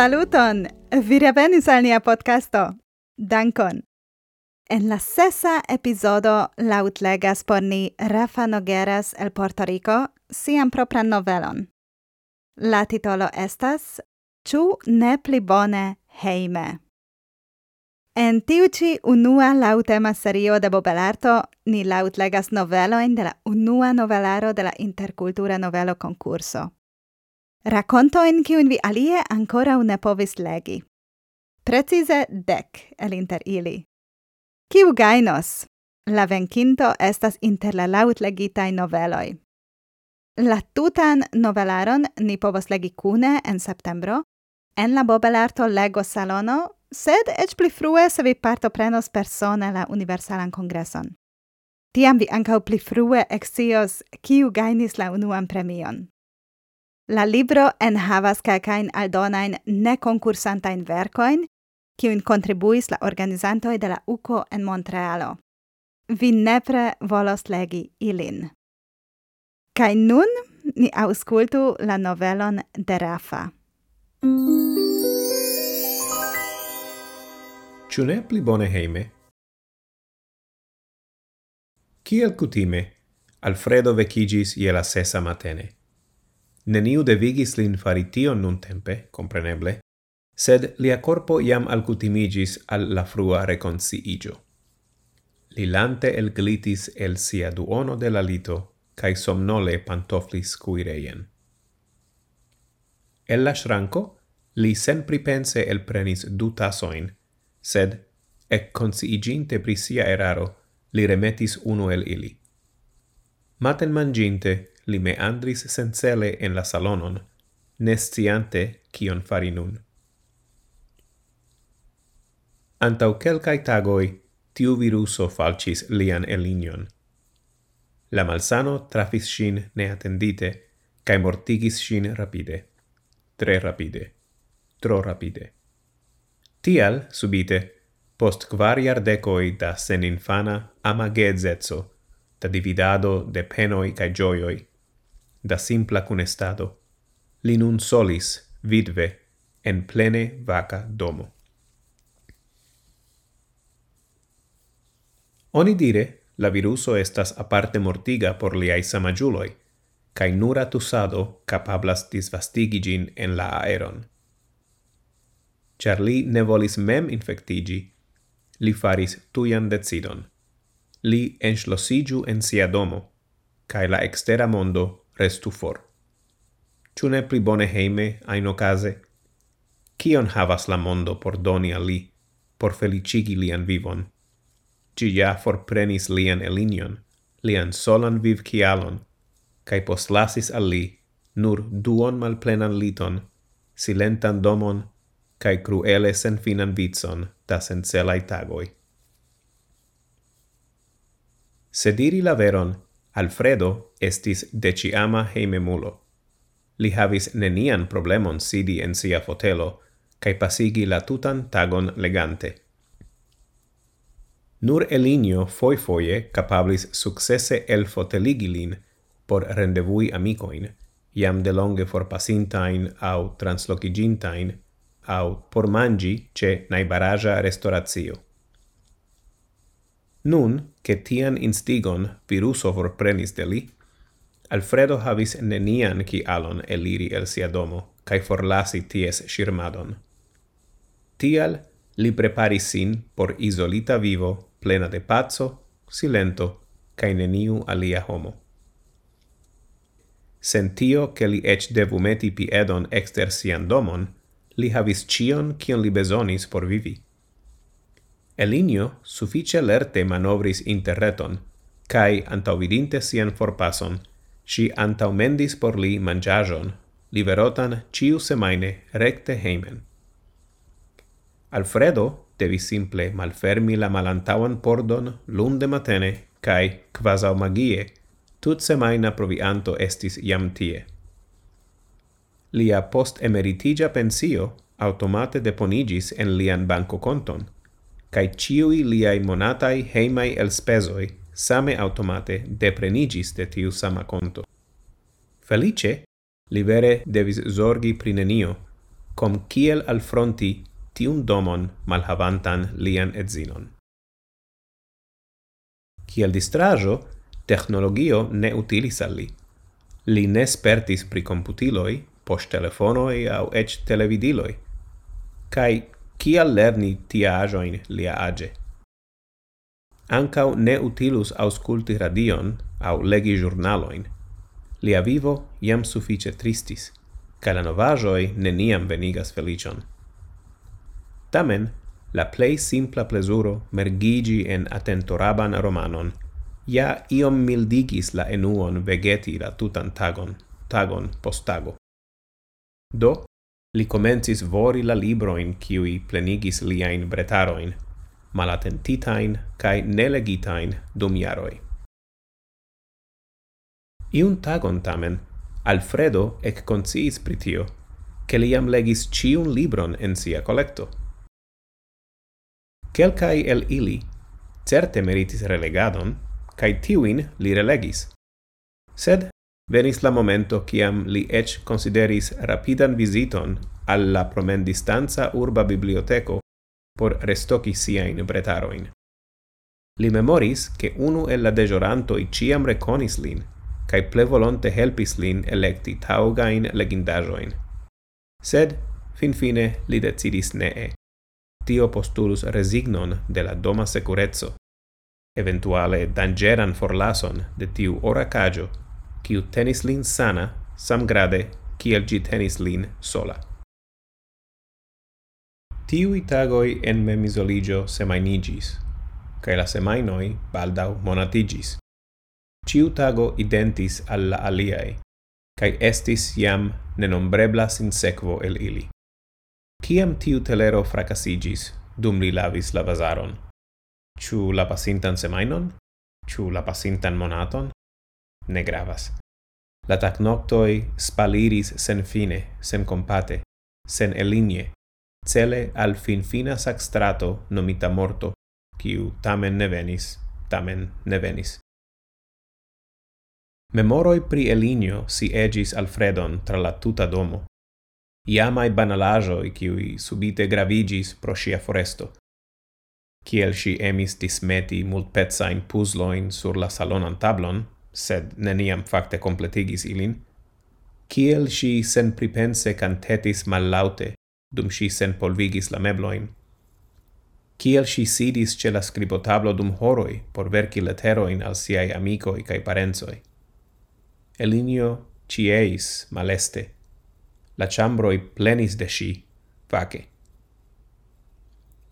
Saluton! Vi revenis al nia podcasto. Dankon! En la sesa epizodo lautlegas por ni Rafa Nogueras el Puerto Rico sian propran novelon. La titolo estas Ĉu ne pli bone hejme? En tiu ĉi unua laŭtema serio de Bobelarto ni laŭtlegas noveloin de la unua novelaro de la intercultura novelo concurso. Racontoin cium vi alie ancora ne povis legi. Precize dec el inter ili. Ciu gainos? La venkinto estas inter la laut legitai noveloi. La tutan novelaron ni povos legi cune en septembro, en la Bobelarto Lego Salono, sed ec pli frue se vi partoprenos persone la Universalan Congresson. Tiam vi ankaŭ pli frue exios, kiu gainis la unuan premion. La libro en havas enhavas aldonain ne concursantain vercoin, kiun contribuis la organizantoi de la UCO en Montrealo. Vi nepre volos legi ilin. Kai nun ni auscultu la novelon de Rafa. Ciu ne pli bone heime? Ciel cutime, Alfredo vecigis je la sesa matene. Neniu devigis lin fari tion nuntempe, compreneble, sed lia corpo iam alcutimigis al la frua reconciigio. Li lante elglitis el sia duono de la lito, cae somnole pantoflis cuireien. El la shranco, li sen pripense elprenis du tasoin, sed, ec conciiginte pri sia eraro, li remetis uno el ili. Maten manginte, li me andris sencele en la salonon, nesciante cion fari nun. Antau quelcae tagoi, tiu viruso falcis lian elinion. La malsano trafis shin neatendite, cae mortigis shin rapide. Tre rapide. Tro rapide. Tial, subite, post kvar iardecoi da sen infana amagezezzo, da dividado de penoi cae gioioi, da simpla cunestado. Li nun solis, vidve, en plene vaca domo. Oni dire, la viruso estas aparte mortiga por liai samagiuloi, cae nura tusado capablas disvastigigin en la aeron. Char li ne volis mem infectigi, li faris tuian decidon. Li enslosigiu en sia domo, cae la extera mondo restu for. Ciu ne pli bone heime, ain ocase? Kion havas la mondo por doni a li, por felicigi lian vivon? Ci ja forprenis lian elinion, lian solan vivkialon, kaj poslasis a li nur duon malplenan liton, silentan domon, cae cruele sen finan vitson da sencelai tagoi. Se diri la veron, Alfredo estis deciama heimemulo. Li havis nenian problemon sidi en sia fotelo, cae pasigi la tutan tagon legante. Nur Elinio foi foie capablis successe el foteligilin por rendevui amicoin, iam de longe forpasintain au translocigintain, au por mangi ce naibaraja restauratio. Nun, che tian instigon viruso vorprenis de li, Alfredo havis nenian kialon eliri el sia domo, cae forlasi ties shirmadon. Tial li preparis sin por isolita vivo, plena de pazzo, silento, cae neniu alia homo. Sentio che li ec devu meti piedon exter sian domon, li havis cion cion li besonis por vivi. Elinio suffice lerte manovris interreton, cae antauvidinte sian forpason, si antaumendis por li mangiajon, liverotan ciu semaine recte heimen. Alfredo devis simple malfermi la malantauan pordon lunde matene cae, quasau magie tut semaina provianto estis iam tie. Lia post emeritigia pensio automate deponigis en lian banco conton, cae ciui liai monatai heimai elspezoi same automate deprenigis de tiu sama conto. Felice, li vere devis zorgi pri nenio, com kiel alfronti tiun domon malhavantan lian edzinon. Kiel distrajo, technologio ne utilis al li. Li ne spertis pri computiloi, post telefonoi au ec televidiloi, kai Kial lerni li age ancau ne utilus ausculti radion au legi jurnaloin. Lia vivo jam suffice tristis, ca la novajoi neniam venigas felicion. Tamen, la plei simpla plesuro mergigi en attentoraban romanon ja iom mildigis la enuon vegeti la tutan tagon, tagon post tago. Do, Li comencis vori la libroin kiui plenigis liain bretaroin, malatentitain cae nelegitain dum jaroi. Iun tagon tamen, Alfredo ec conciis pritio, che liam legis ciun libron en sia collecto. Quelcae el ili certe meritis relegadon, cae tiuin li relegis. Sed venis la momento ciam li ec consideris rapidan visiton alla promendistanza urba biblioteco por restoci siain bretaroin. Li memoris che unu el la dejorantoi ciam reconis lin, cae plevolonte helpis lin electi taugain legindajoin. Sed, fin fine, li decidis nee. Tio postulus resignon de la doma securezzo, eventuale dangeran forlason de tiu oracagio quiu tenis lin sana, samgrade, kiel gi tenis lin sola. Tiui tagoi en memisoligio semainigis, cae la semainoi baldau monatigis. Ciu tago identis alla aliae, cae estis iam nenombreblas in sequo el ili. Ciam tiu telero fracasigis, dum li lavis la vasaron? Ciu la pasintan semainon? Ciu la pasintan monaton? ne gravas. La tacnoctoi spaliris sen fine, sen compate, sen eligne, cele al finfina saxtrato nomita morto, quiu tamen ne venis, tamen ne venis. Memoroi pri Elinio si egis Alfredon tra la tuta domo. Iamai banalajoi ciui subite gravigis pro sia foresto. Ciel si emis dismeti multpezzain puzloin sur la salonan tablon, sed neniam facte completigis ilin, kiel si sen pripense cantetis mallaute dum si sen polvigis la mebloin, kiel si sidis ce la scribotablo dum horoi por verci leteroin al siai amicoi cae parenzoi. Elinio cieis maleste, la chambroi plenis de si, vace.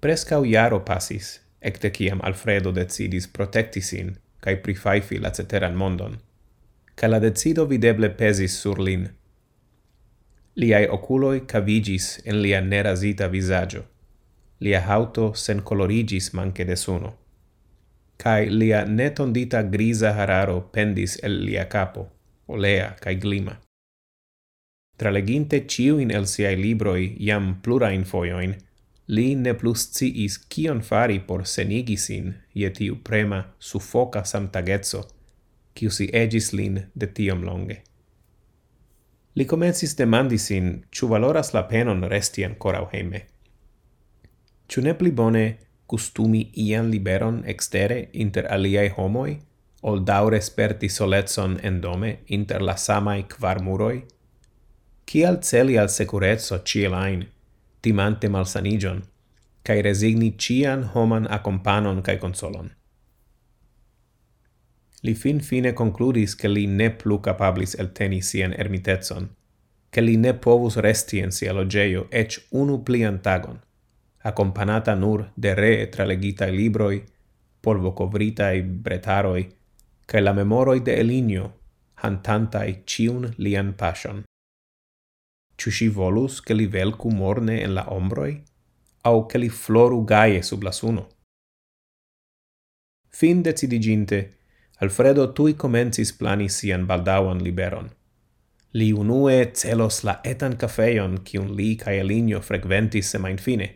Prescau iaro passis, ecte ciam Alfredo decidis protecti sin cae prifaifi la ceteran mondon, ca la decido videble pesis sur lin. Liai oculoi cavigis en lia nerazita visaggio, lia hauto sen colorigis manche de suno, cae lia netondita grisa hararo pendis el lia capo, olea cae glima. Traleginte ciuin el siai libroi iam plurain foioin, li ne plus ciis cion fari por senigi sin je tiu prema suffoca samtagezzo, kiu si egis lin de tiom longe. Li comencis demandi sin, valoras la penon resti ancora heime. Ciu ne pli bone custumi ian liberon extere inter aliai homoi, ol daure sperti solezon endome inter la samai quar muroi? Cial celi al securezzo cielain timante malsanigion, cae resigni cian homan accompanon cae consolon. Li fin fine concludis che li ne plu capablis elteni sian ermitetson, che li ne povus resti en sia logeio ec unu plian tagon, accompanata nur de re tralegitae libroi, polvo covritae bretaroi, cae la memoroi de Elinio, hantantai ciun lian passion. Ciu si volus che li velcu morne en la ombroi, au che li floru gaie sub la suno. Fin decidiginte, Alfredo tui comencis plani sian baldauan liberon. Li unue celos la etan cafeion cium li cae Elinio frequentis semain fine,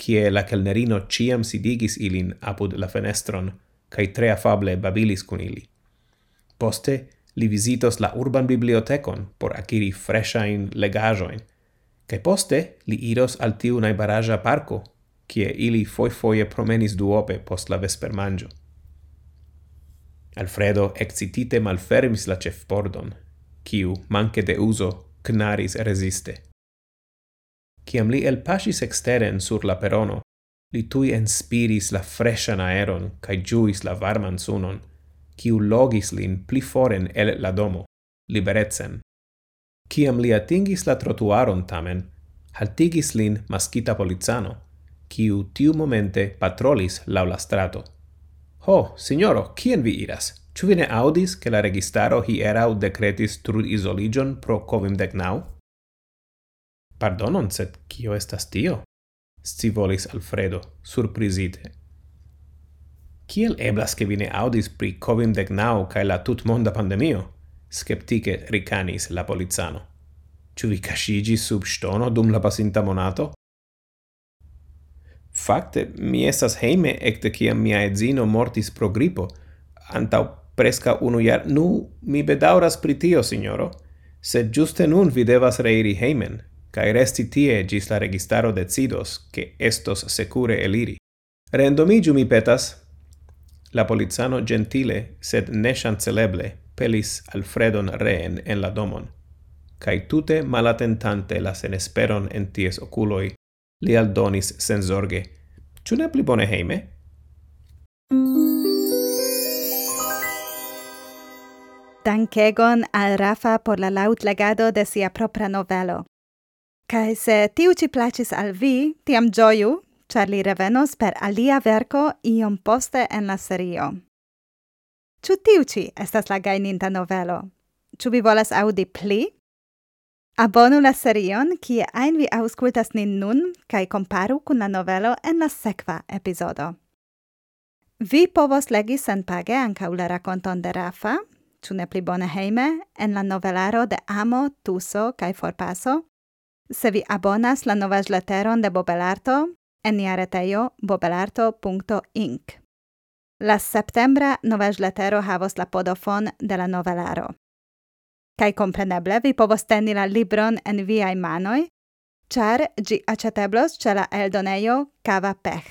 cie la kelnerino ciam sidigis ilin apud la fenestron, cae tre afable babilis cun ili. Poste, li visitos la urban bibliotecon por akiri freshain legajoin, cae poste li iros al tiu naibaraja parco, cie ili foifoie promenis duope post la vesper mangio. Alfredo excitite malfermis la cefpordon, ciu, manche de uso, cnaris resiste. Ciam li elpasis exteren sur la perono, li tui enspiris la freshan aeron cae giuis la varman sunon kiu logis lin pli foren el la domo, liberecen. Ciam li atingis la trotuaron tamen, haltigis lin maskita polizano, kiu tiu momente patrolis lau la strato. Ho, signoro, quien vi iras? Ĉu vi ne aŭdis, la registaro hi erau decretis trud isoligion pro COVID-19? Pardonon, sed cio estas tio? scivolis Alfredo, surprizite. Kiel eblas ke vine audis pri pri dec nau cae la tutmonda pandemio? Skeptike ricanis la polizano. Ciu vi cascigi sub stono dum la pasinta monato? Fakte, mi estas heime ecte ciam mia edzino mortis pro gripo, antau presca unu iar, Nu, mi bedauras pri tio, signoro, sed giuste nun vi devas reiri heimen, cae resti tie gis la registaro decidos, ke estos secure eliri. Rendomigiu mi petas, La polizano gentile, sed ne chanceleble, pelis Alfredon reen en la domon. Cai tute malatentante la senesperon en ties oculoi, li aldonis senzorge. Ciu ne pli bone heime? Dankegon al Rafa por la laut legado de sia propra novelo. Kai se tiu ci placis al vi, tiam gioiu, char li revenos per alia verco iom poste en la serio. Ciu tiu ci estas la gaininta novelo? Ciu vi volas audi pli? Abonu la serion, kie ein vi auscultas nin nun, kai comparu kun la novelo en la sekva epizodo. Vi povos legi senpage anca la raconton de Rafa, ĉu ne pli bone heime, en la novelaro de Amo, Tuso kai Forpaso, se vi abonas la novaĵleteron de Bobelarto, eniaretaio bobelarto.inc. La septembre novesletero havos la podofon de la novelaro. Kaj kompreneble vi povos teni la libron en viaj manoj, ĉar ĝi aĉeteblos ĉe la eldonejo Kava Pech.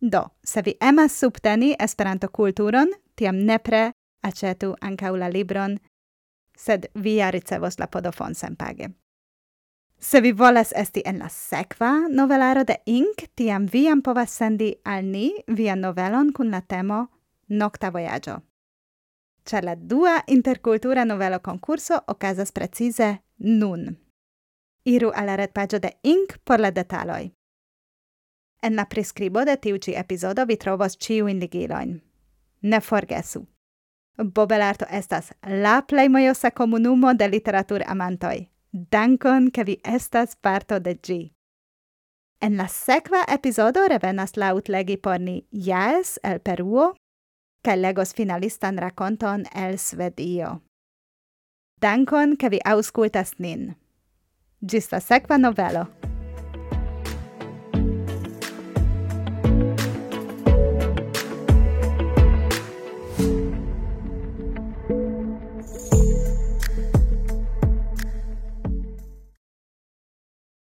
Do, se vi emas subteni Esperanto-kulturon, tiam nepre aĉetu ankaŭ la libron, sed vi ja ricevos la podofon senpage. Se vi volas esti en la sekva novelaro de Ink, tiam viam povas sendi al ni via novelon kun la temo Nocta Voyaggio char la dua intercultura novelo concurso ocasas precise nun. Iru alla red pagio de Inc por la detaloi. En la prescribo de tiuci episodo vi trovos ciu indigiloin. Ne forgesu. Bobelarto estas la plei mojosa comunumo de literatur amantoi. Dankon, ke vi estas parto de ĝi. En la sekva epizodo revenas la utlegi por ni Jaes el Peruo, kaj legos finalistan rakonton el Svedio. Dankon, ke vi aŭskultas nin. Ĝis la sekva novelo!